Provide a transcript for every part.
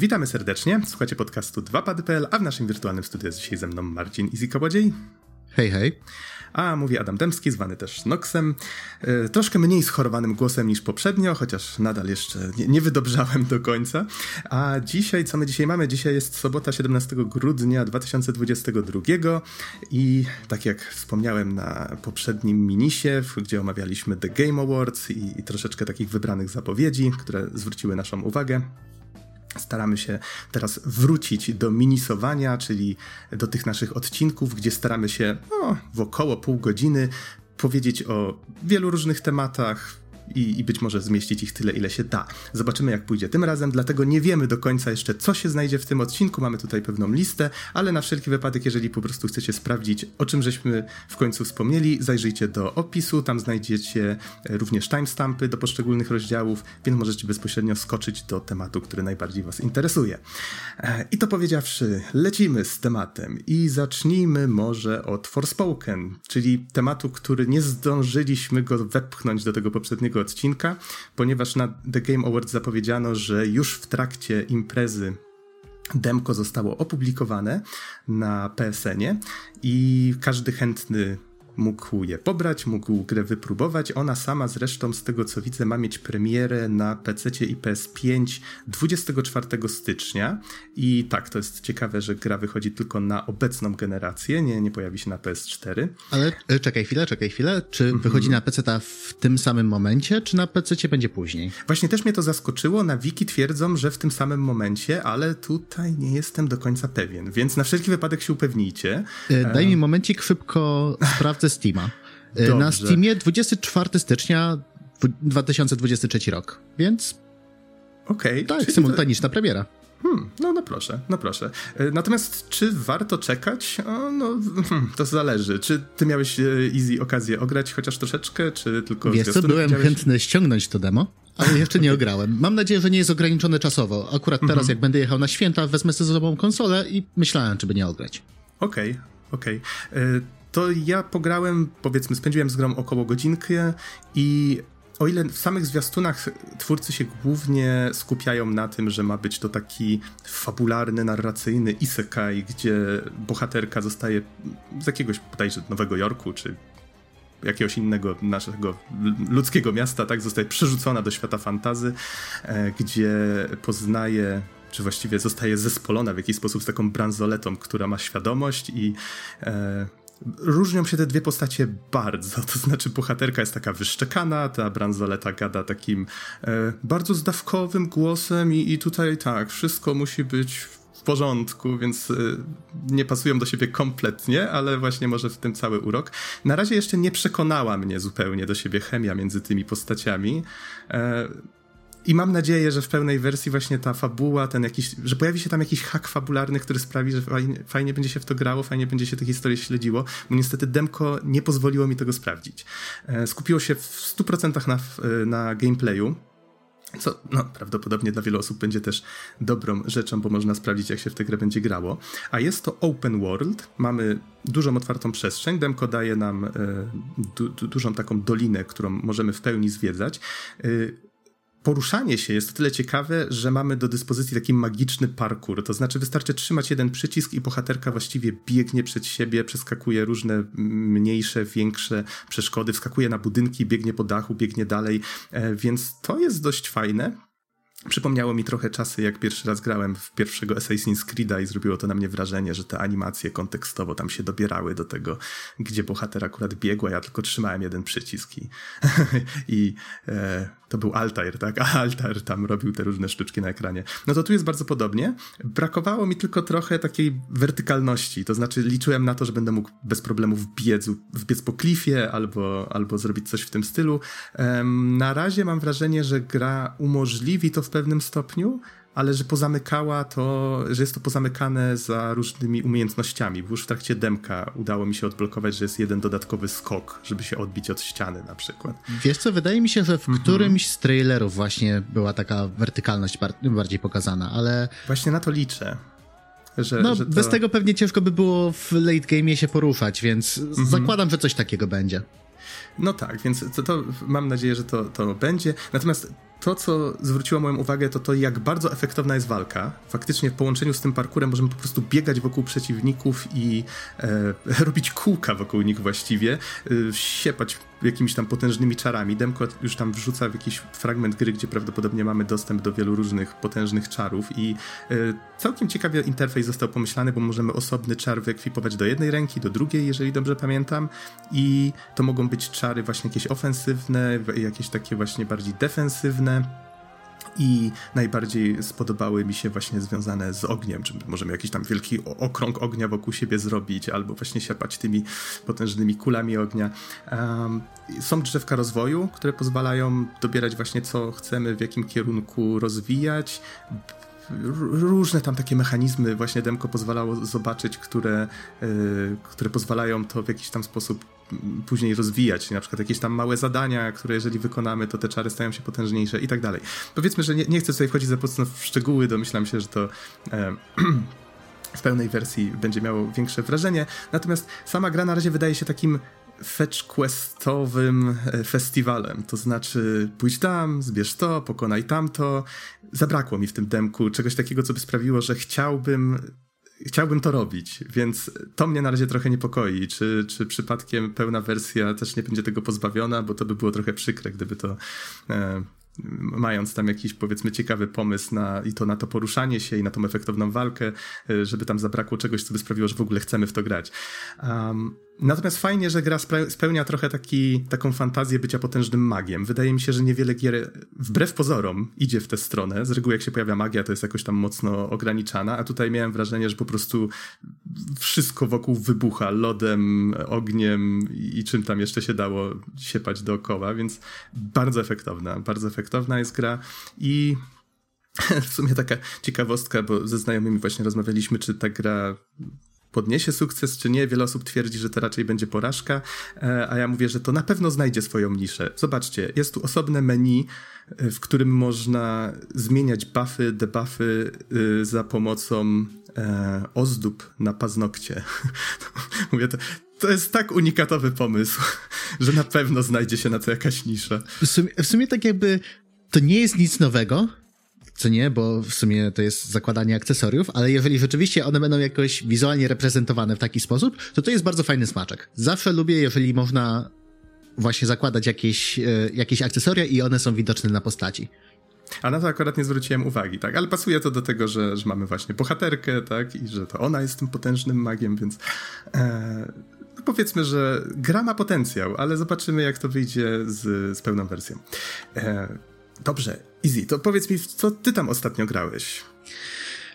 Witamy serdecznie, słuchacie podcastu 2pady.pl, a w naszym wirtualnym studiu jest dzisiaj ze mną Marcin Easy Kołodziej. Hej, hej. A mówi Adam Demski, zwany też Noxem. E, troszkę mniej schorowanym głosem niż poprzednio, chociaż nadal jeszcze nie, nie, wydobrzałem do końca. A dzisiaj, co my dzisiaj mamy? Dzisiaj jest sobota 17 grudnia 2022 i tak jak wspomniałem na poprzednim minisie, gdzie omawialiśmy The Game Awards i, i troszeczkę takich wybranych zapowiedzi, które zwróciły naszą uwagę, Staramy się teraz wrócić do minisowania, czyli do tych naszych odcinków, gdzie staramy się no, w około pół godziny powiedzieć o wielu różnych tematach, i, i być może zmieścić ich tyle, ile się da. Zobaczymy, jak pójdzie tym razem, dlatego nie wiemy do końca jeszcze, co się znajdzie w tym odcinku. Mamy tutaj pewną listę, ale na wszelki wypadek, jeżeli po prostu chcecie sprawdzić, o czym żeśmy w końcu wspomnieli, zajrzyjcie do opisu, tam znajdziecie również timestampy do poszczególnych rozdziałów, więc możecie bezpośrednio skoczyć do tematu, który najbardziej Was interesuje. E, I to powiedziawszy, lecimy z tematem i zacznijmy może od Forspoken, czyli tematu, który nie zdążyliśmy go wepchnąć do tego poprzedniego odcinka, ponieważ na The Game Awards zapowiedziano, że już w trakcie imprezy demko zostało opublikowane na PSN-ie i każdy chętny mógł je pobrać, mógł grę wypróbować. Ona sama zresztą, z tego co widzę, ma mieć premierę na PC i PS5 24 stycznia. I tak, to jest ciekawe, że gra wychodzi tylko na obecną generację, nie, nie pojawi się na PS4. Ale e, czekaj chwilę, czekaj chwilę. Czy mhm. wychodzi na PC w tym samym momencie, czy na PC będzie później? Właśnie też mnie to zaskoczyło. Na wiki twierdzą, że w tym samym momencie, ale tutaj nie jestem do końca pewien, więc na wszelki wypadek się upewnijcie. E, daj mi momencik, szybko sprawdzę Steama. E, Dobrze. Na Steamie 24 stycznia 2023 rok, więc. Okej. Okay, tak, symultaniczna to... premiera. Hmm, no, no proszę, no proszę. E, natomiast czy warto czekać? O, no, hmm, to zależy. Czy ty miałeś e, easy okazję ograć chociaż troszeczkę, czy tylko Wiesz co, byłem widziałeś? chętny ściągnąć to demo, ale jeszcze nie ograłem. Mam nadzieję, że nie jest ograniczone czasowo. Akurat teraz, mhm. jak będę jechał na święta, wezmę sobie ze sobą konsolę i myślałem, czy by nie ograć. Okej, okay, okej. Okay to ja pograłem, powiedzmy, spędziłem z grą około godzinkę i o ile w samych zwiastunach twórcy się głównie skupiają na tym, że ma być to taki fabularny, narracyjny isekai, gdzie bohaterka zostaje z jakiegoś bodajże Nowego Jorku, czy jakiegoś innego naszego ludzkiego miasta, tak, zostaje przerzucona do świata fantazy, e, gdzie poznaje czy właściwie zostaje zespolona w jakiś sposób z taką bransoletą, która ma świadomość i e, Różnią się te dwie postacie bardzo, to znaczy bohaterka jest taka wyszczekana, ta bransoleta gada takim e, bardzo zdawkowym głosem i, i tutaj tak, wszystko musi być w porządku, więc e, nie pasują do siebie kompletnie, ale właśnie może w tym cały urok. Na razie jeszcze nie przekonała mnie zupełnie do siebie chemia między tymi postaciami. I mam nadzieję, że w pełnej wersji właśnie ta fabuła, ten jakiś, że pojawi się tam jakiś hak fabularny, który sprawi, że fajnie, fajnie będzie się w to grało, fajnie będzie się tę historię śledziło, bo niestety demko nie pozwoliło mi tego sprawdzić. E, skupiło się w 100% na, na gameplayu, co no, prawdopodobnie dla wielu osób będzie też dobrą rzeczą, bo można sprawdzić, jak się w tę grę będzie grało. A jest to open world, mamy dużą otwartą przestrzeń. Demko daje nam e, du, du, dużą taką dolinę, którą możemy w pełni zwiedzać. E, poruszanie się jest o tyle ciekawe, że mamy do dyspozycji taki magiczny parkour. To znaczy, wystarczy trzymać jeden przycisk i bohaterka właściwie biegnie przed siebie, przeskakuje różne mniejsze, większe przeszkody, wskakuje na budynki, biegnie po dachu, biegnie dalej. E, więc to jest dość fajne. Przypomniało mi trochę czasy, jak pierwszy raz grałem w pierwszego Assassin's Creed'a i zrobiło to na mnie wrażenie, że te animacje kontekstowo tam się dobierały do tego, gdzie bohater akurat biegł, a ja tylko trzymałem jeden przycisk i, i e, to był Altair, tak? A Altair tam robił te różne sztuczki na ekranie. No to tu jest bardzo podobnie. Brakowało mi tylko trochę takiej wertykalności, to znaczy liczyłem na to, że będę mógł bez problemu wbiec, wbiec po klifie albo, albo zrobić coś w tym stylu. Na razie mam wrażenie, że gra umożliwi to w pewnym stopniu, ale że pozamykała to, że jest to pozamykane za różnymi umiejętnościami. Bo już w trakcie demka udało mi się odblokować, że jest jeden dodatkowy skok, żeby się odbić od ściany na przykład. Wiesz co, wydaje mi się, że w mm -hmm. którymś z trailerów właśnie była taka wertykalność bardziej pokazana, ale... Właśnie na to liczę. Że, no, że to... bez tego pewnie ciężko by było w late game się poruszać, więc mm -hmm. zakładam, że coś takiego będzie. No tak, więc to, to mam nadzieję, że to, to będzie. Natomiast to, co zwróciło moją uwagę, to to, jak bardzo efektowna jest walka. Faktycznie w połączeniu z tym parkurem możemy po prostu biegać wokół przeciwników i e, robić kółka wokół nich właściwie, e, siepać jakimiś tam potężnymi czarami. Demko już tam wrzuca w jakiś fragment gry, gdzie prawdopodobnie mamy dostęp do wielu różnych potężnych czarów i e, całkiem ciekawie interfejs został pomyślany, bo możemy osobny czar wyekwipować do jednej ręki, do drugiej, jeżeli dobrze pamiętam i to mogą być czary właśnie jakieś ofensywne, jakieś takie właśnie bardziej defensywne i najbardziej spodobały mi się właśnie związane z ogniem, czy możemy jakiś tam wielki okrąg ognia wokół siebie zrobić, albo właśnie siapać tymi potężnymi kulami ognia. Um, są drzewka rozwoju, które pozwalają dobierać właśnie co chcemy, w jakim kierunku rozwijać różne tam takie mechanizmy właśnie Demko pozwalało zobaczyć, które, yy, które pozwalają to w jakiś tam sposób później rozwijać, na przykład jakieś tam małe zadania, które jeżeli wykonamy, to te czary stają się potężniejsze i tak dalej. Powiedzmy, że nie, nie chcę tutaj wchodzić za mocno w szczegóły, domyślam się, że to e, w pełnej wersji będzie miało większe wrażenie, natomiast sama gra na razie wydaje się takim fetch questowym e, festiwalem, to znaczy pójdź tam, zbierz to, pokonaj tamto. Zabrakło mi w tym demku czegoś takiego, co by sprawiło, że chciałbym chciałbym to robić, więc to mnie na razie trochę niepokoi. Czy, czy przypadkiem pełna wersja też nie będzie tego pozbawiona, bo to by było trochę przykre, gdyby to. E, mając tam jakiś powiedzmy ciekawy pomysł na, i to na to poruszanie się i na tą efektowną walkę, e, żeby tam zabrakło czegoś, co by sprawiło, że w ogóle chcemy w to grać. Um, Natomiast fajnie, że gra spełnia trochę taki, taką fantazję bycia potężnym magiem. Wydaje mi się, że niewiele gier, wbrew pozorom, idzie w tę stronę. Z reguły jak się pojawia magia, to jest jakoś tam mocno ograniczana, a tutaj miałem wrażenie, że po prostu wszystko wokół wybucha lodem, ogniem i czym tam jeszcze się dało siepać dookoła, więc bardzo efektowna, bardzo efektowna jest gra i w sumie taka ciekawostka, bo ze znajomymi właśnie rozmawialiśmy, czy ta gra podniesie sukces, czy nie. Wiele osób twierdzi, że to raczej będzie porażka, e, a ja mówię, że to na pewno znajdzie swoją niszę. Zobaczcie, jest tu osobne menu, e, w którym można zmieniać buffy, debuffy e, za pomocą ozdób na paznokcie. mówię, to, to jest tak unikatowy pomysł, że na pewno znajdzie się na to jakaś nisza. W sumie, w sumie tak jakby to nie jest nic nowego, co nie, bo w sumie to jest zakładanie akcesoriów, ale jeżeli rzeczywiście one będą jakoś wizualnie reprezentowane w taki sposób, to to jest bardzo fajny smaczek. Zawsze lubię, jeżeli można właśnie zakładać jakieś, e, jakieś akcesoria i one są widoczne na postaci. A na to akurat nie zwróciłem uwagi, tak? Ale pasuje to do tego, że, że mamy właśnie bohaterkę, tak? I że to ona jest tym potężnym magiem, więc e, no powiedzmy, że gra ma potencjał, ale zobaczymy, jak to wyjdzie z, z pełną wersją. E, dobrze, Easy, to powiedz mi, co ty tam ostatnio grałeś?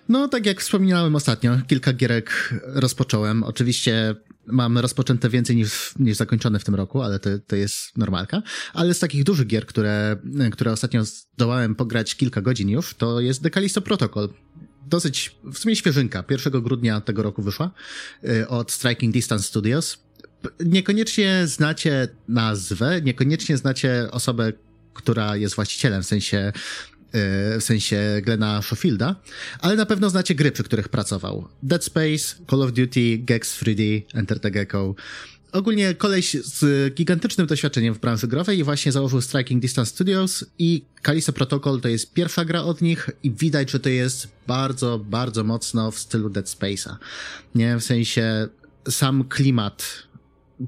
No, tak jak wspominałem ostatnio, kilka gierek rozpocząłem. Oczywiście mam rozpoczęte więcej niż, niż zakończone w tym roku, ale to, to jest normalka. Ale z takich dużych gier, które, które ostatnio zdołałem pograć kilka godzin już, to jest The Callisto Protocol. Dosyć, w sumie świeżynka. 1 grudnia tego roku wyszła y, od Striking Distance Studios. Niekoniecznie znacie nazwę, niekoniecznie znacie osobę, która jest właścicielem, w sensie e, w sensie Glena Schofielda, ale na pewno znacie gry, przy których pracował. Dead Space, Call of Duty, Gex 3D, Enter the Gecko. Ogólnie koleś z gigantycznym doświadczeniem w branży growej i właśnie założył Striking Distance Studios i Callisto Protocol to jest pierwsza gra od nich i widać, że to jest bardzo, bardzo mocno w stylu Dead Space'a. Nie, w sensie sam klimat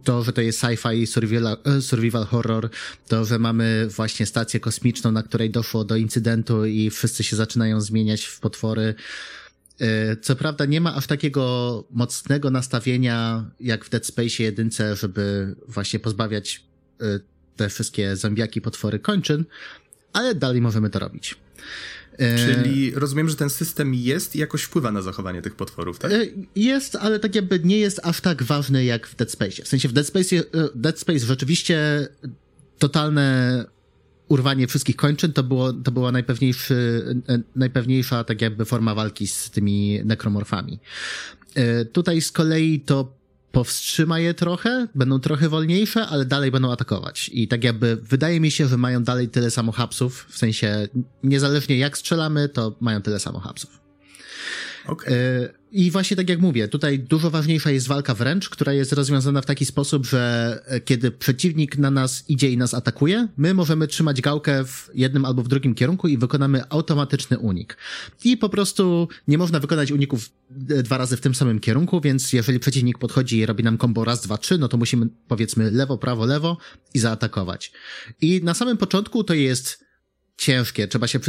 to, że to jest sci-fi survival, e, survival horror, to, że mamy właśnie stację kosmiczną, na której doszło do incydentu i wszyscy się zaczynają zmieniać w potwory. E, co prawda nie ma aż takiego mocnego nastawienia jak w Dead Space jedynce, żeby właśnie pozbawiać e, te wszystkie zombiaki, potwory kończyn, ale dalej możemy to robić. E, Czyli rozumiem, że ten system jest i jakoś wpływa na zachowanie tych potworów, tak? E, jest, ale tak jakby nie jest aż tak ważny jak w Dead Space. W sensie w Dead Space, e, Dead Space rzeczywiście totalne urwanie wszystkich kończyn to, było, to była najpewniejszy, najpewniejsza tak jakby forma walki z tymi nekromorfami. Tutaj z kolei to powstrzyma je trochę, będą trochę wolniejsze, ale dalej będą atakować. I tak jakby wydaje mi się, że mają dalej tyle samo hapsów, w sensie niezależnie jak strzelamy, to mają tyle samo hapsów. Okay. I właśnie tak jak mówię, tutaj dużo ważniejsza jest walka wręcz, która jest rozwiązana w taki sposób, że e, kiedy przeciwnik na nas idzie i nas atakuje, my możemy trzymać gałkę w jednym albo w drugim kierunku i wykonamy automatyczny unik. I po prostu nie można wykonać uników e, dwa razy w tym samym kierunku, więc jeżeli przeciwnik podchodzi i robi nam combo raz, dwa, trzy, no to musimy powiedzmy lewo, prawo, lewo i zaatakować. I na samym początku to jest ciężkie, trzeba się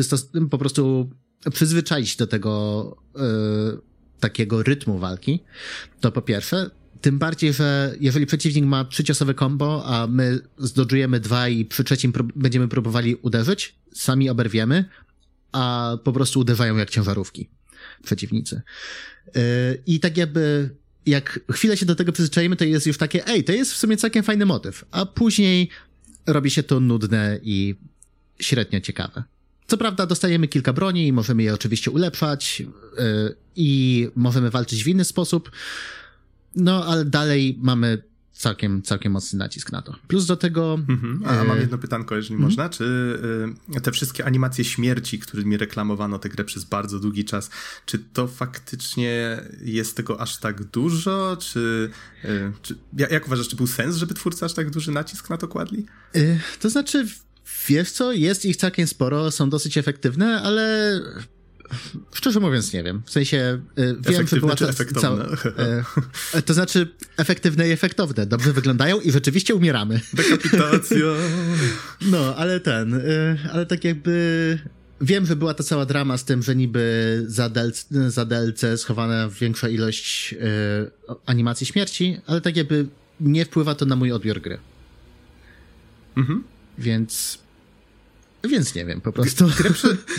po prostu przyzwyczaić do tego, yy, takiego rytmu walki, to po pierwsze, tym bardziej, że jeżeli przeciwnik ma trzyciosowe combo, a my zdodżujemy dwa i przy trzecim prób będziemy próbowali uderzyć, sami oberwiemy, a po prostu uderzają jak ciężarówki przeciwnicy. Yy, I tak jakby, jak chwilę się do tego przyzwyczajimy, to jest już takie, ej, to jest w sumie całkiem fajny motyw, a później robi się to nudne i średnio ciekawe. Co prawda dostajemy kilka broni i możemy je oczywiście ulepszać yy, i możemy walczyć w inny sposób, no ale dalej mamy całkiem, całkiem mocny nacisk na to. Plus do tego... Mhm. A mam jedno pytanko, jeżeli mhm. można. Czy y, te wszystkie animacje śmierci, którymi reklamowano tę grę przez bardzo długi czas, czy to faktycznie jest tego aż tak dużo? Czy, y, czy jak uważasz, czy był sens, żeby twórcy aż tak duży nacisk na to kładli? Y, to znaczy Wiesz co, jest ich całkiem sporo, są dosyć efektywne, ale szczerze mówiąc nie wiem. W sensie y, wiem, że była ta, cała, e, to znaczy efektywne i efektowne. Dobrze wyglądają i rzeczywiście umieramy. Dekapitacja. No, ale ten, y, ale tak jakby wiem, że była ta cała drama z tym, że niby za, del, za DLC schowana większa ilość y, animacji śmierci, ale tak jakby nie wpływa to na mój odbiór gry. Mhm. Więc. Więc nie wiem, po prostu. Grę,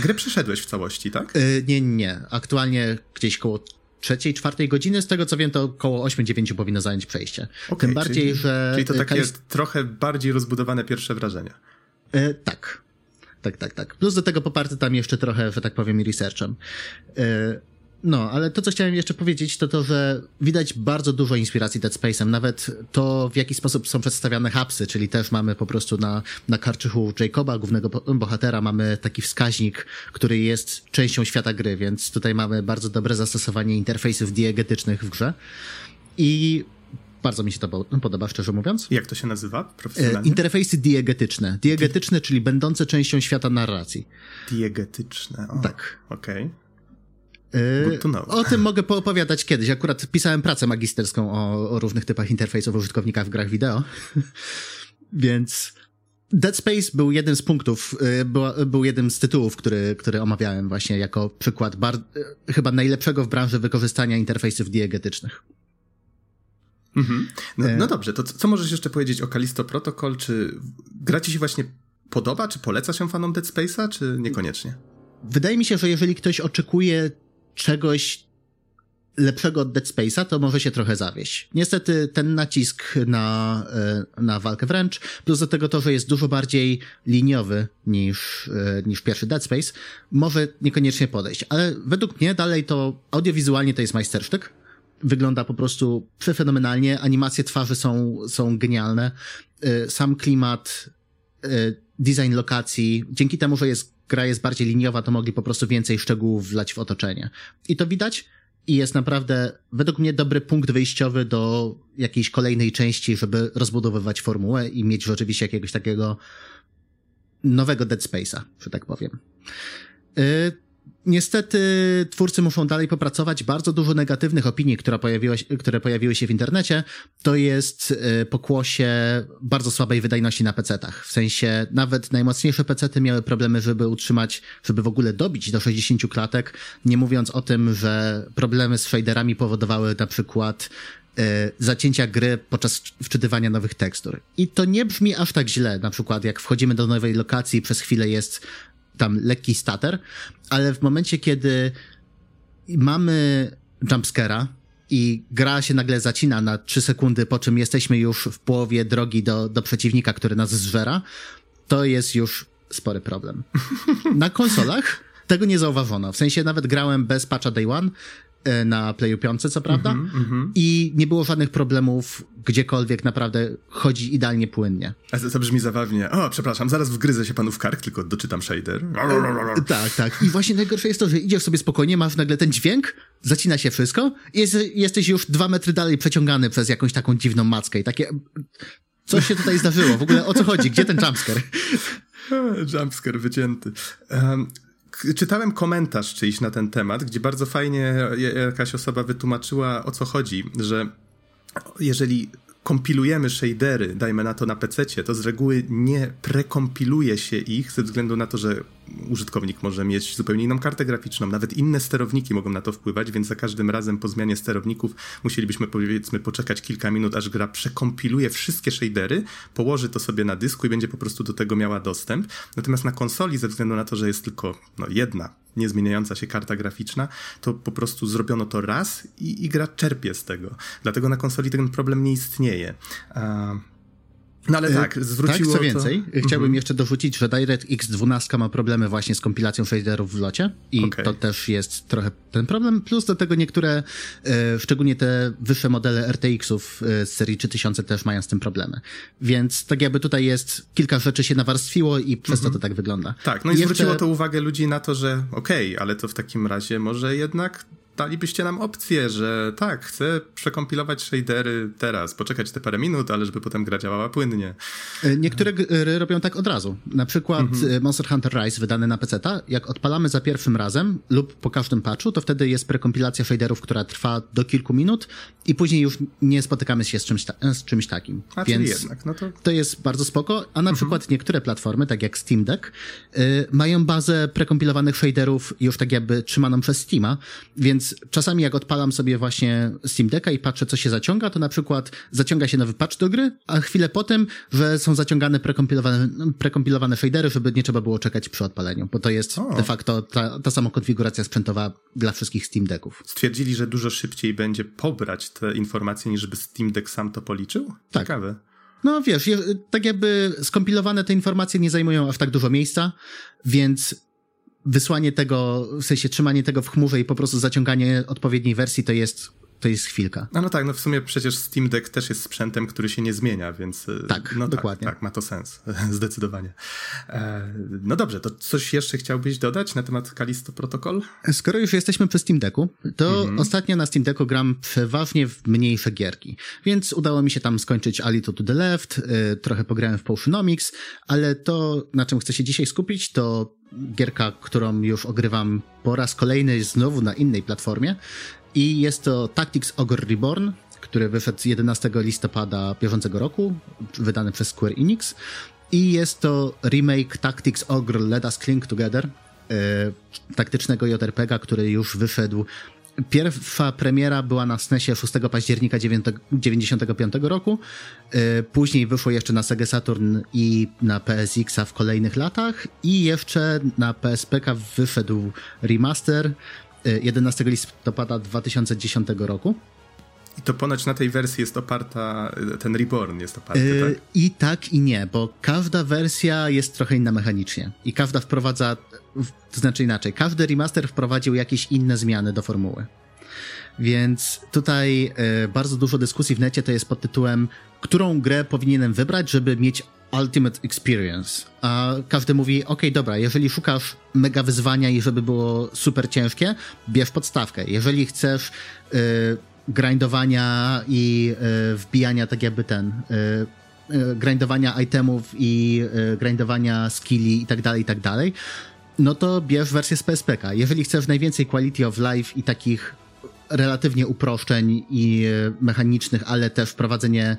grę przeszedłeś w całości, tak? Yy, nie, nie. Aktualnie gdzieś koło trzeciej, czwartej godziny, z tego co wiem, to około 8-9 powinno zająć przejście. Okay, Tym bardziej, czyli, że. Czyli to takie Kalist... trochę bardziej rozbudowane pierwsze wrażenia. Yy, tak. Tak, tak, tak. Plus do tego poparte tam jeszcze trochę, że tak powiem, researchem. Yy, no, ale to, co chciałem jeszcze powiedzieć, to to, że widać bardzo dużo inspiracji Dead Space'em. Nawet to, w jaki sposób są przedstawiane hapsy, czyli też mamy po prostu na, na karczychu Jacoba, głównego bohatera, mamy taki wskaźnik, który jest częścią świata gry, więc tutaj mamy bardzo dobre zastosowanie interfejsów diegetycznych w grze. I bardzo mi się to podoba, szczerze mówiąc. Jak to się nazywa profesjonalnie? Interfejsy diegetyczne. Diegetyczne, czyli będące częścią świata narracji. Diegetyczne, o, Tak. Okej. Okay. Yy, o tym mogę poopowiadać kiedyś. Akurat pisałem pracę magisterską o, o różnych typach interfejsów użytkownika w grach wideo. Więc Dead Space był jeden z punktów, yy, był, był jeden z tytułów, który, który omawiałem właśnie jako przykład bar, yy, chyba najlepszego w branży wykorzystania interfejsów diegetycznych. Mhm. No, no, dobrze, to co możesz jeszcze powiedzieć o Kalisto Protocol? Czy gra ci się właśnie podoba? Czy poleca się fanom Dead Space'a, czy niekoniecznie? Wydaje mi się, że jeżeli ktoś oczekuje czegoś lepszego od Dead Space'a, to może się trochę zawieść. Niestety ten nacisk na, e, na walkę wręcz, plus do tego to, że jest dużo bardziej liniowy niż, e, niż pierwszy Dead Space, może niekoniecznie podejść. Ale według mnie dalej to audiowizualnie to jest majstersztyk. Wygląda po prostu przefenomenalnie, animacje twarzy są, są genialne, e, sam klimat, design lokacji, dzięki temu, że jest gra jest bardziej liniowa, to mogli po prostu więcej szczegółów wlać w otoczenie. I to widać i jest naprawdę, według mnie, dobry punkt wyjściowy do jakiejś kolejnej części, żeby rozbudowywać formułę i mieć rzeczywiście jakiegoś takiego nowego Dead Space'a, że tak powiem. Yy, Niestety twórcy muszą dalej popracować. Bardzo dużo negatywnych opinii, które pojawiły, które pojawiły się w internecie, to jest y, pokłosie bardzo słabej wydajności na PC-tach. W sensie nawet najmocniejsze PC-ty miały problemy, żeby utrzymać, żeby w ogóle dobić do 60 klatek, nie mówiąc o tym, że problemy z shaderami powodowały na przykład y, zacięcia gry podczas wczytywania nowych tekstur. I to nie brzmi aż tak źle, na przykład jak wchodzimy do nowej lokacji przez chwilę jest tam lekki stater, ale w momencie, kiedy mamy jumpscare'a i gra się nagle zacina na 3 sekundy, po czym jesteśmy już w połowie drogi do, do przeciwnika, który nas zżera, to jest już spory problem. Na konsolach tego nie zauważono. W sensie nawet grałem bez patcha Day One na Playu 5, co prawda, mm -hmm, i nie było żadnych problemów gdziekolwiek, naprawdę chodzi idealnie płynnie. A to, to brzmi zabawnie. O, przepraszam, zaraz wgryzę się panu w kark, tylko doczytam shader. E, tak, tak. I właśnie najgorsze jest to, że idziesz sobie spokojnie, masz nagle ten dźwięk zacina się wszystko i jest, jesteś już dwa metry dalej przeciągany przez jakąś taką dziwną mackę i takie... Co się tutaj zdarzyło? W ogóle o co chodzi? Gdzie ten jumpscare? jumpscare wycięty. Um, czytałem komentarz czyjś na ten temat, gdzie bardzo fajnie jakaś osoba wytłumaczyła o co chodzi, że jeżeli kompilujemy shadery, dajmy na to na PC, to z reguły nie prekompiluje się ich ze względu na to, że użytkownik może mieć zupełnie inną kartę graficzną, nawet inne sterowniki mogą na to wpływać, więc za każdym razem po zmianie sterowników musielibyśmy powiedzmy poczekać kilka minut, aż gra przekompiluje wszystkie shadery, położy to sobie na dysku i będzie po prostu do tego miała dostęp. Natomiast na konsoli, ze względu na to, że jest tylko no, jedna niezmieniająca się karta graficzna, to po prostu zrobiono to raz i, i gra czerpie z tego. Dlatego na konsoli ten problem nie istnieje. No ale tak, e, zwróciło Tak, co więcej, to... chciałbym mhm. jeszcze dorzucić, że DirectX 12 ma problemy właśnie z kompilacją shaderów w locie i okay. to też jest trochę ten problem, plus do tego niektóre, e, szczególnie te wyższe modele RTX-ów z serii 3000 też mają z tym problemy. Więc tak jakby tutaj jest, kilka rzeczy się nawarstwiło i przez mhm. to to tak wygląda. Tak, no i, I zwróciło jeszcze... to uwagę ludzi na to, że okej, okay, ale to w takim razie może jednak dalibyście nam opcję, że tak, chcę przekompilować shadery teraz, poczekać te parę minut, ale żeby potem gra działała płynnie. E, niektóre gry robią tak od razu. Na przykład mhm. E, Monster Hunter Rise wydany na PC, jak odpalamy za pierwszym razem lub po każdym patchu, to wtedy jest prekompilacja shaderów, która trwa do kilku minut i później już nie spotykamy się z czymś, ta z czymś takim. A Więc jednak, no to... to jest bardzo spoko, a na mhm. przykład niektóre platformy, tak jak Steam Deck, mają bazę prekompilowanych shaderów już tak jakby trzymaną przez Steama, więc czasami jak odpalam sobie właśnie Steam Decka i patrzę, co się zaciąga, to na przykład zaciąga się nowy patch do gry, a chwilę potem, że są zaciągane prekompilowane, prekompilowane shadery, żeby nie trzeba było czekać przy odpaleniu, bo to jest o. de facto ta, ta sama konfiguracja sprzętowa dla wszystkich Steam Decków. Stwierdzili, że dużo szybciej będzie pobrać te informacje, niż by Steam Deck sam to policzył? Tak. Ciekawe. No wiesz, tak jakby skompilowane te informacje nie zajmują aż tak dużo miejsca, więc wysłanie tego, w sensie trzymanie tego w chmurze i po prostu zaciąganie odpowiedniej wersji to jest to jest chwilka. No, no tak, no w sumie przecież Steam Deck też jest sprzętem, który się nie zmienia, więc e, tak, no dokładnie. Tak, tak, ma to sens, zdecydowanie. E, no dobrze, to coś jeszcze chciałbyś dodać na temat Kalisto Protocol? Skoro już jesteśmy przy Steam Decku, to mhm. ostatnio na Steam Decku gram przeważnie w mniejsze gierki, więc udało mi się tam skończyć Alito to the Left, e, trochę pograłem w Potionomics, ale to, na czym chcę się dzisiaj skupić, to gierka, którą już ogrywam po raz kolejny znowu na innej platformie i jest to Tactics Ogre Reborn, który wyszedł 11 listopada bieżącego roku, wydany przez Square Enix. I jest to remake Tactics Ogre Let Us Cling Together, yy, taktycznego JRPG, który już wyszedł Pierwsza premiera była na SNESie 6 października 1995 roku. E, później wyszło jeszcze na Sega Saturn i na PSX-a w kolejnych latach. I jeszcze na PSPK wyszedł remaster 11 e, listopada 2010 roku. I to ponoć na tej wersji jest oparta, ten Reborn jest oparty, yy, tak? I tak, i nie, bo każda wersja jest trochę inna mechanicznie. I każda wprowadza, to znaczy inaczej, każdy remaster wprowadził jakieś inne zmiany do formuły. Więc tutaj yy, bardzo dużo dyskusji w necie to jest pod tytułem, którą grę powinienem wybrać, żeby mieć Ultimate Experience. A każdy mówi, ok, dobra, jeżeli szukasz mega wyzwania i żeby było super ciężkie, bierz podstawkę. Jeżeli chcesz yy, grindowania i y, wbijania tak jakby ten y, y, grindowania itemów i grindowania skilli i tak dalej, i tak dalej, no to bierz wersję z PSPK. Jeżeli chcesz najwięcej quality of life i takich relatywnie uproszczeń i mechanicznych, ale też wprowadzenie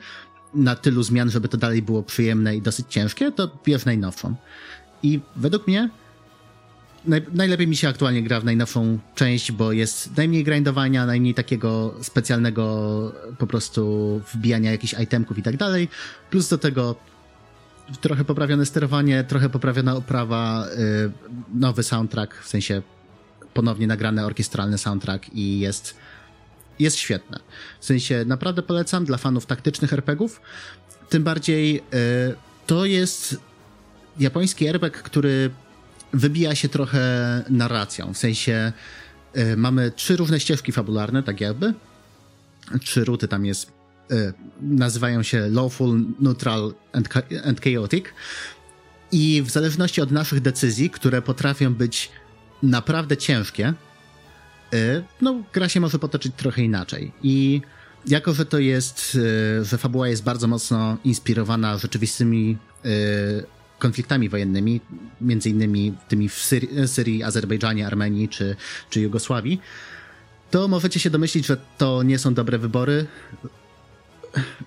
na tylu zmian, żeby to dalej było przyjemne i dosyć ciężkie, to bierz najnowszą. I według mnie naj, najlepiej mi się aktualnie gra w najnowszą część, bo jest najmniej grindowania, najmniej takiego specjalnego po prostu wbijania jakichś itemków i tak dalej. Plus do tego trochę poprawione sterowanie, trochę poprawiona oprawa, yy, nowy soundtrack, w sensie ponownie nagrany orkiestralny soundtrack i jest jest świetne. W sensie naprawdę polecam dla fanów taktycznych RPGów. Tym bardziej yy, to jest japoński RPG, który wybija się trochę narracją. W sensie y, mamy trzy różne ścieżki fabularne, tak jakby. Trzy ruty tam jest. Y, nazywają się Lawful, Neutral and, and Chaotic. I w zależności od naszych decyzji, które potrafią być naprawdę ciężkie, no, gra się może potoczyć trochę inaczej. I jako, że to jest, y, że fabuła jest bardzo mocno inspirowana rzeczywistymi y, konfliktami wojennymi, między innymi tymi w Syrii, Syrii Azerbejdżanie, Armenii czy, czy Jugosławii, to możecie się domyślić, że to nie są dobre wybory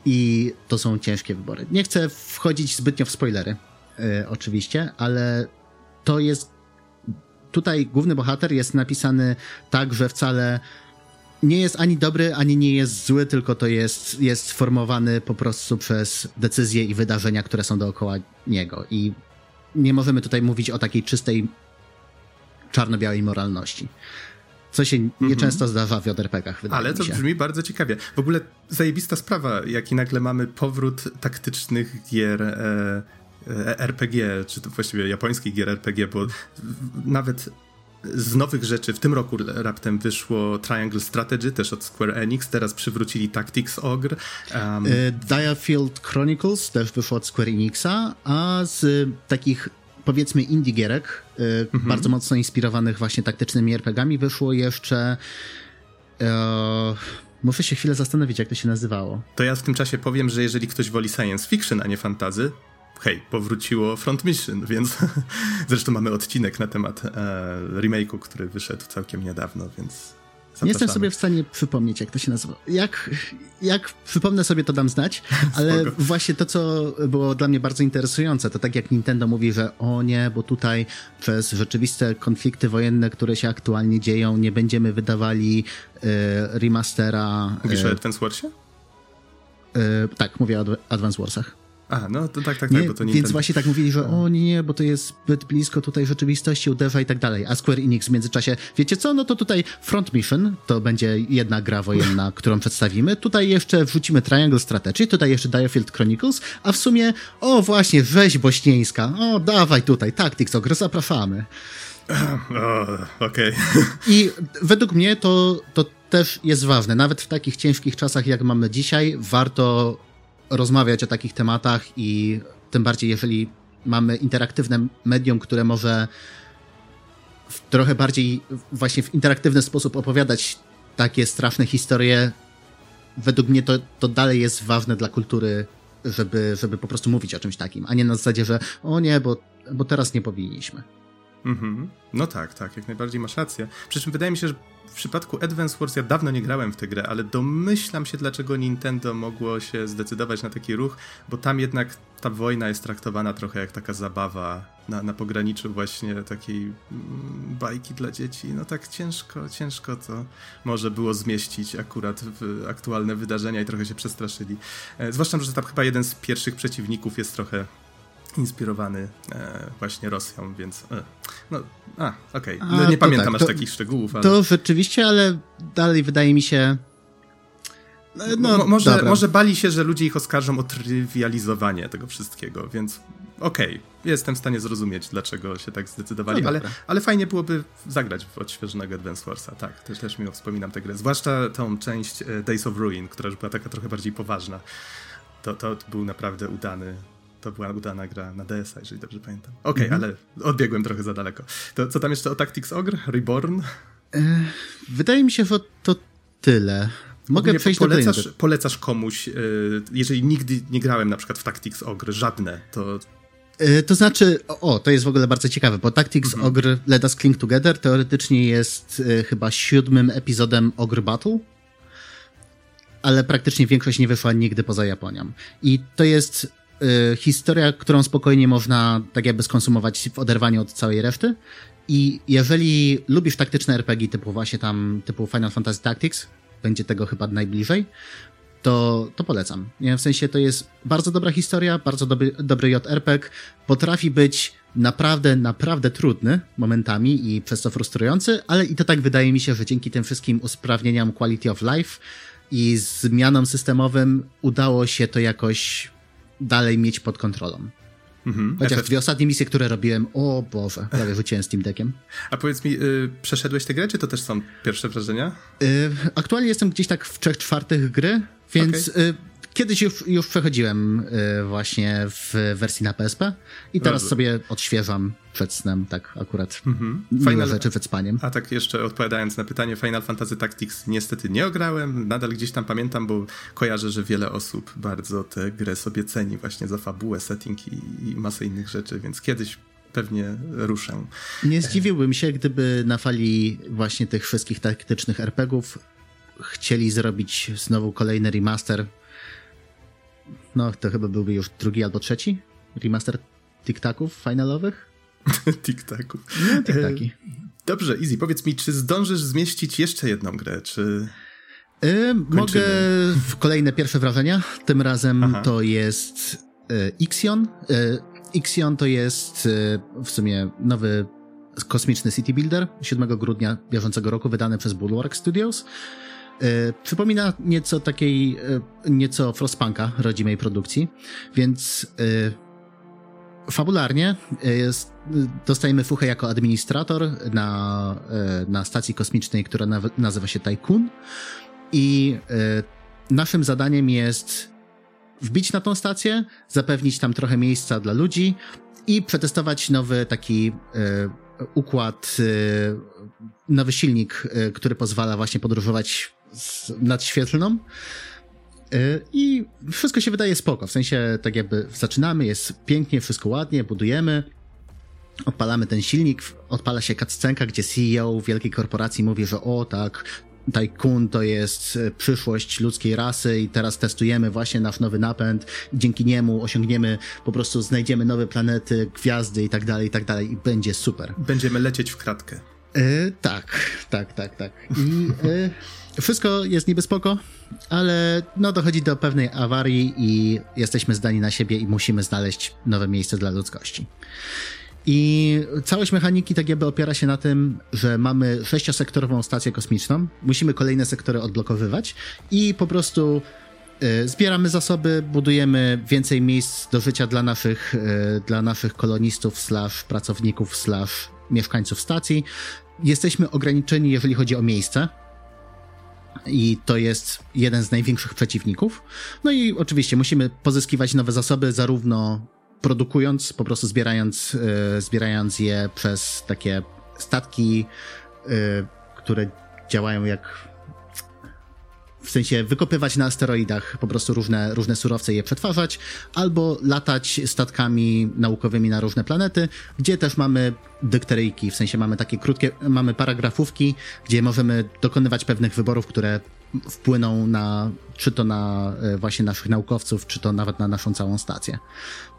i to są ciężkie wybory. Nie chcę wchodzić zbytnio w spoilery, oczywiście, ale to jest. Tutaj główny bohater jest napisany tak, że wcale nie jest ani dobry, ani nie jest zły, tylko to jest, jest formowany po prostu przez decyzje i wydarzenia, które są dookoła niego. I nie możemy tutaj mówić o takiej czystej czarno-białej moralności. Co się nieczęsto mhm. zdarza w JRPG-ach, wydaje Ale to brzmi bardzo ciekawie. W ogóle zajebista sprawa, jaki nagle mamy powrót taktycznych gier e, RPG, czy to właściwie japońskich gier RPG, bo nawet z nowych rzeczy w tym roku raptem wyszło Triangle Strategy, też od Square Enix, teraz przywrócili Tactics Ogre. Um... Diafield Chronicles też wyszło od Square Enixa, a z takich powiedzmy indie gierek, e, mhm. bardzo mocno inspirowanych właśnie taktycznymi RPGami, wyszło jeszcze e, Muszę się chwilę zastanowić, jak to się nazywało. To ja w tym czasie powiem, że jeżeli ktoś woli science fiction, a nie fantazy, hej, powróciło Front Mission, więc zresztą mamy odcinek na temat e, remake'u, który wyszedł całkiem niedawno, więc Zapraszamy. Nie jestem sobie w stanie przypomnieć, jak to się nazywa. Jak, jak przypomnę sobie, to dam znać, ale właśnie to, co było dla mnie bardzo interesujące, to tak jak Nintendo mówi, że o nie, bo tutaj przez rzeczywiste konflikty wojenne, które się aktualnie dzieją, nie będziemy wydawali e, remastera. Mówisz e, o Advance Warsie? E, tak, mówię o Advance Warsach. A, no to tak, tak, nie, tak, bo to nie Więc ten... właśnie tak mówili, że o nie, bo to jest zbyt blisko tutaj rzeczywistości, uderza i tak dalej. A Square Enix w międzyczasie, wiecie co, no to tutaj Front Mission, to będzie jedna gra wojenna, którą przedstawimy. Tutaj jeszcze wrzucimy Triangle Strategy, tutaj jeszcze Diafield Chronicles, a w sumie, o właśnie, rzeź bośnieńska, o dawaj tutaj, Tactics Ogre, zapraszamy. Okej. Okay. I według mnie to, to też jest ważne. Nawet w takich ciężkich czasach, jak mamy dzisiaj, warto rozmawiać o takich tematach i tym bardziej, jeżeli mamy interaktywne medium, które może w trochę bardziej właśnie w interaktywny sposób opowiadać takie straszne historie, według mnie to, to dalej jest ważne dla kultury, żeby, żeby po prostu mówić o czymś takim, a nie na zasadzie, że o nie, bo, bo teraz nie powinniśmy. Mhm. No tak, tak, jak najbardziej masz rację. Przy czym wydaje mi się, że w przypadku Advance Wars ja dawno nie grałem w tę grę, ale domyślam się, dlaczego Nintendo mogło się zdecydować na taki ruch, bo tam jednak ta wojna jest traktowana trochę jak taka zabawa na, na pograniczu właśnie takiej mm, bajki dla dzieci. No tak ciężko, ciężko to może było zmieścić akurat w aktualne wydarzenia i trochę się przestraszyli. E, zwłaszcza, że tam chyba jeden z pierwszych przeciwników jest trochę inspirowany e, właśnie Rosją, więc e, no, a, okej. Okay. No, nie pamiętam tak, aż to, takich szczegółów, ale... To rzeczywiście, ale dalej wydaje mi się... No, no może, może bali się, że ludzie ich oskarżą o trywializowanie tego wszystkiego, więc okej, okay. jestem w stanie zrozumieć, dlaczego się tak zdecydowali, no ale, ale fajnie byłoby zagrać w odświeżonego Advance Warsa, tak, też, też miło wspominam tę grę, zwłaszcza tą część e, Days of Ruin, która już była taka trochę bardziej poważna. To, to był naprawdę udany, to była udana gra na DS-a, jeżeli dobrze pamiętam. Okej, okay, mhm. ale odbiegłem trochę za daleko. To co tam jeszcze o Tactics Ogre? Reborn? E, wydaje mi się, że to tyle. Mogę przejść polecasz, do polecasz komuś, e, jeżeli nigdy nie grałem na przykład w Tactics Ogre, żadne, to e, to znaczy, o, to jest w ogóle bardzo ciekawe, bo Tactics mhm. Ogre Let Us Cling Together teoretycznie jest chyba siódmym epizodem Ogre Battle, ale praktycznie większość nie wyszła nigdy poza Japonią. I to jest Y, historia, którą spokojnie można tak jakby skonsumować w oderwaniu od całej reszty. I jeżeli lubisz taktyczne RPG typu właśnie tam, typu Final Fantasy Tactics, będzie tego chyba najbliżej, to, to polecam. Nie? W sensie to jest bardzo dobra historia, bardzo dobry, dobry JRPG, potrafi być naprawdę, naprawdę trudny momentami i przez to frustrujący, ale i to tak wydaje mi się, że dzięki tym wszystkim usprawnieniom quality of life i zmianom systemowym udało się to jakoś dalej mieć pod kontrolą. Mhm. Chociaż dwie ostatnie misje, które robiłem, o Boże, prawie rzuciłem Steam Deckiem. A powiedz mi, y, przeszedłeś tę grę, czy to też są pierwsze wrażenia? Y, aktualnie jestem gdzieś tak w trzech czwartych gry, więc okay. y, Kiedyś już, już przechodziłem y, właśnie w wersji na PSP i teraz Bardzo. sobie odświeżam przed snem, tak akurat. Mhm. Final... rzeczy przed spaniem. A tak jeszcze odpowiadając na pytanie, Final Fantasy Tactics niestety nie ograłem, nadal gdzieś tam pamiętam, bo kojarzę, że wiele osób bardzo tę grę sobie ceni właśnie za fabułę, setting i, i masę innych rzeczy, więc kiedyś pewnie ruszę. Nie zdziwiłbym się, gdyby na fali właśnie tych wszystkich taktycznych RPGów chcieli zrobić znowu kolejny remaster. No, to chyba byłby już drugi albo trzeci remaster tiktaków finalowych. tiktaków. No, tiktaki. E, dobrze, Easy, powiedz mi, czy zdążysz zmieścić jeszcze jedną grę, czy... Yy, mogę w kolejne pierwsze wrażenia. Tym razem Aha. to jest y, Ixion. Y, Ixion to jest y, w sumie nowy kosmiczny city builder 7 grudnia bieżącego roku wydany przez Bulwark Studios. Przypomina nieco takiej, nieco Frostpunka rodzimej produkcji, więc fabularnie jest, dostajemy fuchę jako administrator na, na stacji kosmicznej, która nazywa się Tycoon i naszym zadaniem jest wbić na tą stację, zapewnić tam trochę miejsca dla ludzi i przetestować nowy taki e, układ, e, nowy silnik, e, który pozwala właśnie podróżować nad świetlną. I wszystko się wydaje spoko, w sensie tak jakby zaczynamy, jest pięknie, wszystko ładnie, budujemy, odpalamy ten silnik, odpala się cutscenka, gdzie CEO wielkiej korporacji mówi, że o tak, Tycoon to jest e, przyszłość ludzkiej rasy i teraz testujemy właśnie nasz nowy napęd. Dzięki niemu osiągniemy, po prostu znajdziemy nowe planety, gwiazdy i tak dalej, i tak dalej i będzie super. Będziemy lecieć w kratkę. E, tak, tak, tak, tak. I e, wszystko jest niby spoko, ale no dochodzi do pewnej awarii i jesteśmy zdani na siebie i musimy znaleźć nowe miejsce dla ludzkości. I całość mechaniki tak jakby opiera się na tym, że mamy sześciosektorową stację kosmiczną, musimy kolejne sektory odblokowywać i po prostu y, zbieramy zasoby, budujemy więcej miejsc do życia dla naszych, dla naszych kolonistów, slash pracowników, slash mieszkańców stacji. Jesteśmy ograniczeni, jeżeli chodzi o miejsce, i to jest jeden z największych przeciwników. No i oczywiście musimy pozyskiwać nowe zasoby, zarówno produkując, po prostu zbierając, e, zbierając je przez takie statki, e, które działają jak w sensie wykopywać na asteroidach po prostu różne, różne surowce i je przetwarzać, albo latać statkami naukowymi na różne planety, gdzie też mamy dykteryjki, w sensie mamy takie krótkie, mamy paragrafówki, gdzie możemy dokonywać pewnych wyborów, które wpłyną na, czy to na e, właśnie naszych naukowców, czy to nawet na naszą całą stację.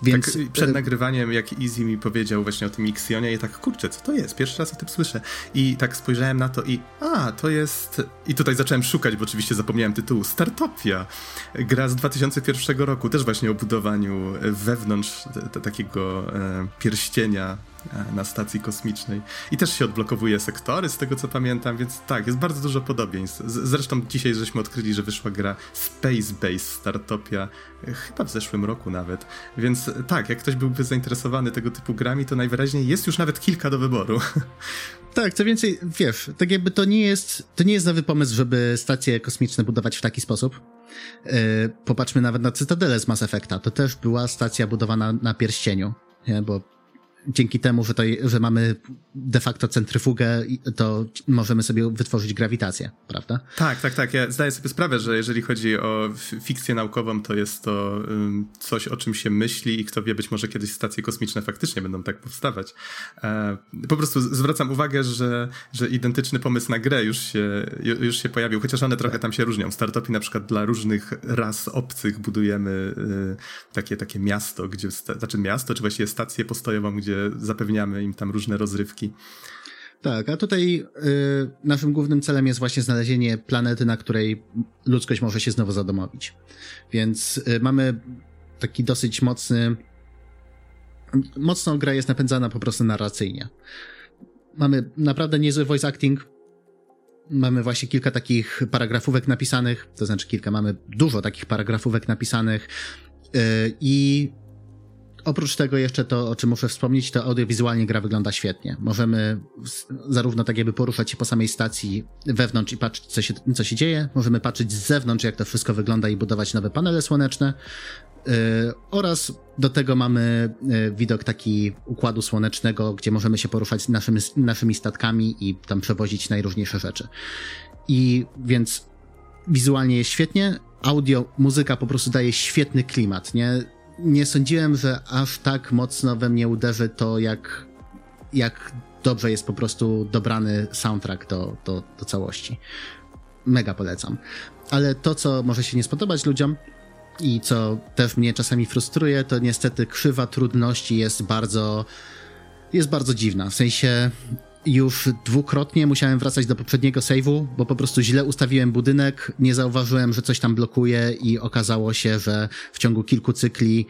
Więc tak przed e, nagrywaniem, jak Easy mi powiedział właśnie o tym Xionie i tak, kurczę, co to jest? Pierwszy raz o tym słyszę. I tak spojrzałem na to i a, to jest... I tutaj zacząłem szukać, bo oczywiście zapomniałem tytułu. Startopia. Gra z 2001 roku, też właśnie o budowaniu wewnątrz takiego e, pierścienia E, na stacji kosmicznej. I też się odblokowuje sektory, z tego co pamiętam, więc tak, jest bardzo dużo podobieństw. Zresztą dzisiaj żeśmy odkryli, że wyszła gra Space Base Startopia, e, chyba w zeszłym roku nawet. Więc tak, jak ktoś byłby zainteresowany tego typu grami, to najwyraźniej jest już nawet kilka do wyboru. Tak, co więcej, wiesz, tak jakby to nie jest, to nie jest nowy pomysł, żeby stacje kosmiczne budować w taki sposób. Yy, popatrzmy nawet na Cytadelę z Mass Effecta. To też była stacja budowana na pierścieniu, nie? bo dzięki temu, że, to, że mamy de facto centryfugę, to możemy sobie wytworzyć grawitację, prawda? Tak, tak, tak. Ja zdaję sobie sprawę, że jeżeli chodzi o fikcję naukową, to jest to coś, o czym się myśli i kto wie, być może kiedyś stacje kosmiczne faktycznie będą tak powstawać. E, po prostu zwracam uwagę, że, że identyczny pomysł na grę już się, już się pojawił, chociaż one trochę tam się różnią. Startupy na przykład dla różnych ras obcych budujemy y, takie, takie miasto, gdzie, znaczy miasto, czy właściwie stację postojową, gdzie gdzie zapewniamy im tam różne rozrywki. Tak, a tutaj y, naszym głównym celem jest właśnie znalezienie planety, na której ludzkość może się znowu zadomowić. Więc y, mamy taki dosyć mocny. Mocno gra jest napędzana po prostu narracyjnie. Mamy naprawdę niezły voice acting. Mamy właśnie kilka takich paragrafówek napisanych, to znaczy kilka, mamy dużo takich paragrafówek napisanych yy, i Oprócz tego jeszcze to, o czym muszę wspomnieć, to audiowizualnie gra wygląda świetnie. Możemy zarówno tak jakby poruszać się po samej stacji wewnątrz i patrzeć, co się, co się dzieje. Możemy patrzeć z zewnątrz, jak to wszystko wygląda i budować nowe panele słoneczne. Yy, oraz do tego mamy yy, widok taki układu słonecznego, gdzie możemy się poruszać naszymi, naszymi statkami i tam przewozić najróżniejsze rzeczy. I więc wizualnie jest świetnie, audio, muzyka po prostu daje świetny klimat, nie? Nie sądziłem, że aż tak mocno we mnie uderzy to, jak, jak dobrze jest po prostu dobrany soundtrack do, do, do całości. Mega polecam. Ale to, co może się nie spodobać ludziom i co też mnie czasami frustruje, to niestety krzywa trudności jest bardzo jest bardzo dziwna. W sensie już dwukrotnie musiałem wracać do poprzedniego save'u, bo po prostu źle ustawiłem budynek, nie zauważyłem, że coś tam blokuje i okazało się, że w ciągu kilku cykli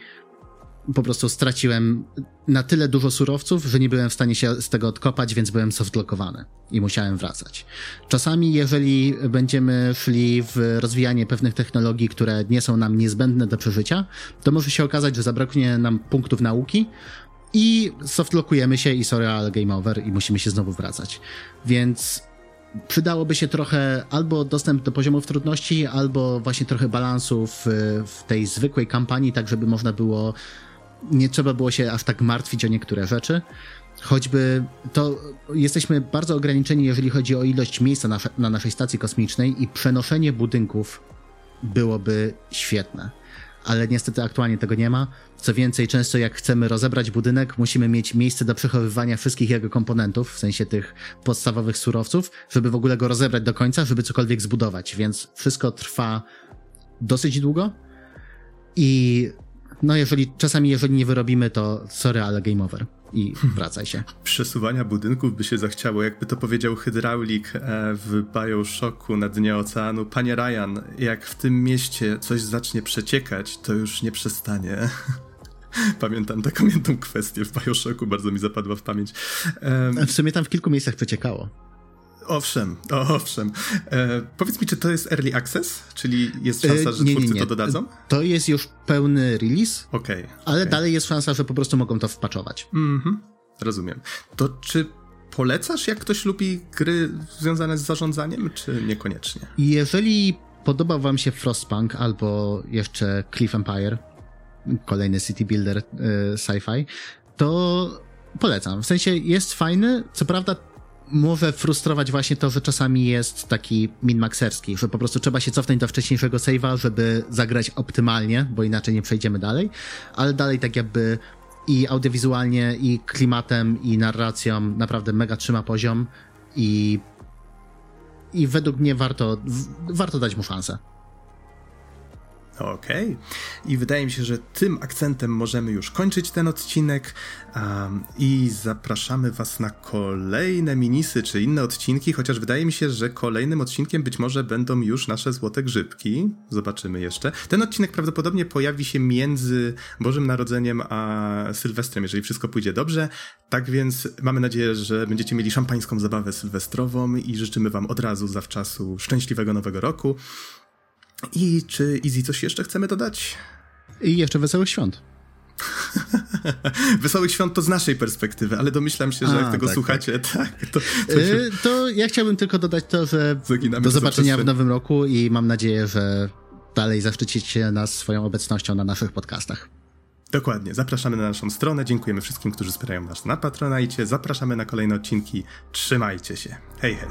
po prostu straciłem na tyle dużo surowców, że nie byłem w stanie się z tego odkopać, więc byłem softlockowany i musiałem wracać. Czasami, jeżeli będziemy szli w rozwijanie pewnych technologii, które nie są nam niezbędne do przeżycia, to może się okazać, że zabraknie nam punktów nauki, i softlockujemy się i sorry, ale game over i musimy się znowu wracać. Więc przydałoby się trochę albo dostęp do poziomów trudności, albo właśnie trochę balansu w, w tej zwykłej kampanii, tak żeby można było, nie trzeba było się aż tak martwić o niektóre rzeczy. Choćby to jesteśmy bardzo ograniczeni, jeżeli chodzi o ilość miejsca na, na naszej stacji kosmicznej i przenoszenie budynków byłoby świetne ale niestety aktualnie tego nie ma. Co więcej, często jak chcemy rozebrać budynek, musimy mieć miejsce do przechowywania wszystkich jego komponentów, w sensie tych podstawowych surowców, żeby w ogóle go rozebrać do końca, żeby cokolwiek zbudować, więc wszystko trwa dosyć długo. I no jeżeli, czasami jeżeli nie wyrobimy, to sorry, ale game over i wracaj się. Przesuwania budynków by się zachciało, jakby to powiedział hydraulik e, w Bioshocku na dnie oceanu. Panie Ryan, jak w tym mieście coś zacznie przeciekać, to już nie przestanie. Pamiętam taką jedną kwestię w Bioshocku, bardzo mi zapadła w pamięć. Um, w sumie tam w kilku miejscach przeciekało. Owszem, owszem. E, powiedz mi, czy to jest early access? Czyli jest szansa, że e, nie, twórcy nie, nie. to dodadzą? To jest już pełny release. Okej. Okay, ale okay. dalej jest szansa, że po prostu mogą to wpaczować. Mhm, rozumiem. To czy polecasz, jak ktoś lubi gry związane z zarządzaniem, czy niekoniecznie? Jeżeli podobał wam się Frostpunk albo jeszcze Cliff Empire, kolejny city builder y, sci-fi, to polecam. W sensie jest fajny, co prawda może frustrować właśnie to, że czasami jest taki min-maxerski, że po prostu trzeba się cofnąć do wcześniejszego save'a, żeby zagrać optymalnie, bo inaczej nie przejdziemy dalej, ale dalej tak jakby i audiowizualnie, i klimatem, i narracją naprawdę mega trzyma poziom i i według mnie warto, warto dać mu szansę. Okej. Okay. I wydaje mi się, że tym akcentem możemy już kończyć ten odcinek um, i zapraszamy Was na kolejne minisy czy inne odcinki, chociaż wydaje mi się, że kolejnym odcinkiem być może będą już nasze złote grzybki. Zobaczymy jeszcze. Ten odcinek prawdopodobnie pojawi się między Bożym Narodzeniem a Sylwestrem, jeżeli wszystko pójdzie dobrze. Tak więc mamy nadzieję, że będziecie mieli szampańską zabawę sylwestrową i życzymy Wam od razu zawczasu szczęśliwego nowego roku. I czy Easy coś jeszcze chcemy dodać? I jeszcze wesołych świąt. Wesołych świąt to z naszej perspektywy, ale domyślam się, że A, jak tego tak, słuchacie, tak, tak to, to, yy, to, ja chciałbym tylko dodać to, że do zobaczenia w nowym roku i mam nadzieję, że dalej zaszczycicie nas swoją obecnością na naszych podcastach. Dokładnie. Zapraszamy na naszą stronę. Dziękujemy wszystkim, którzy wspierają nas na Patronajcie. Zapraszamy na kolejne odcinki. Trzymajcie się. Hej, hej.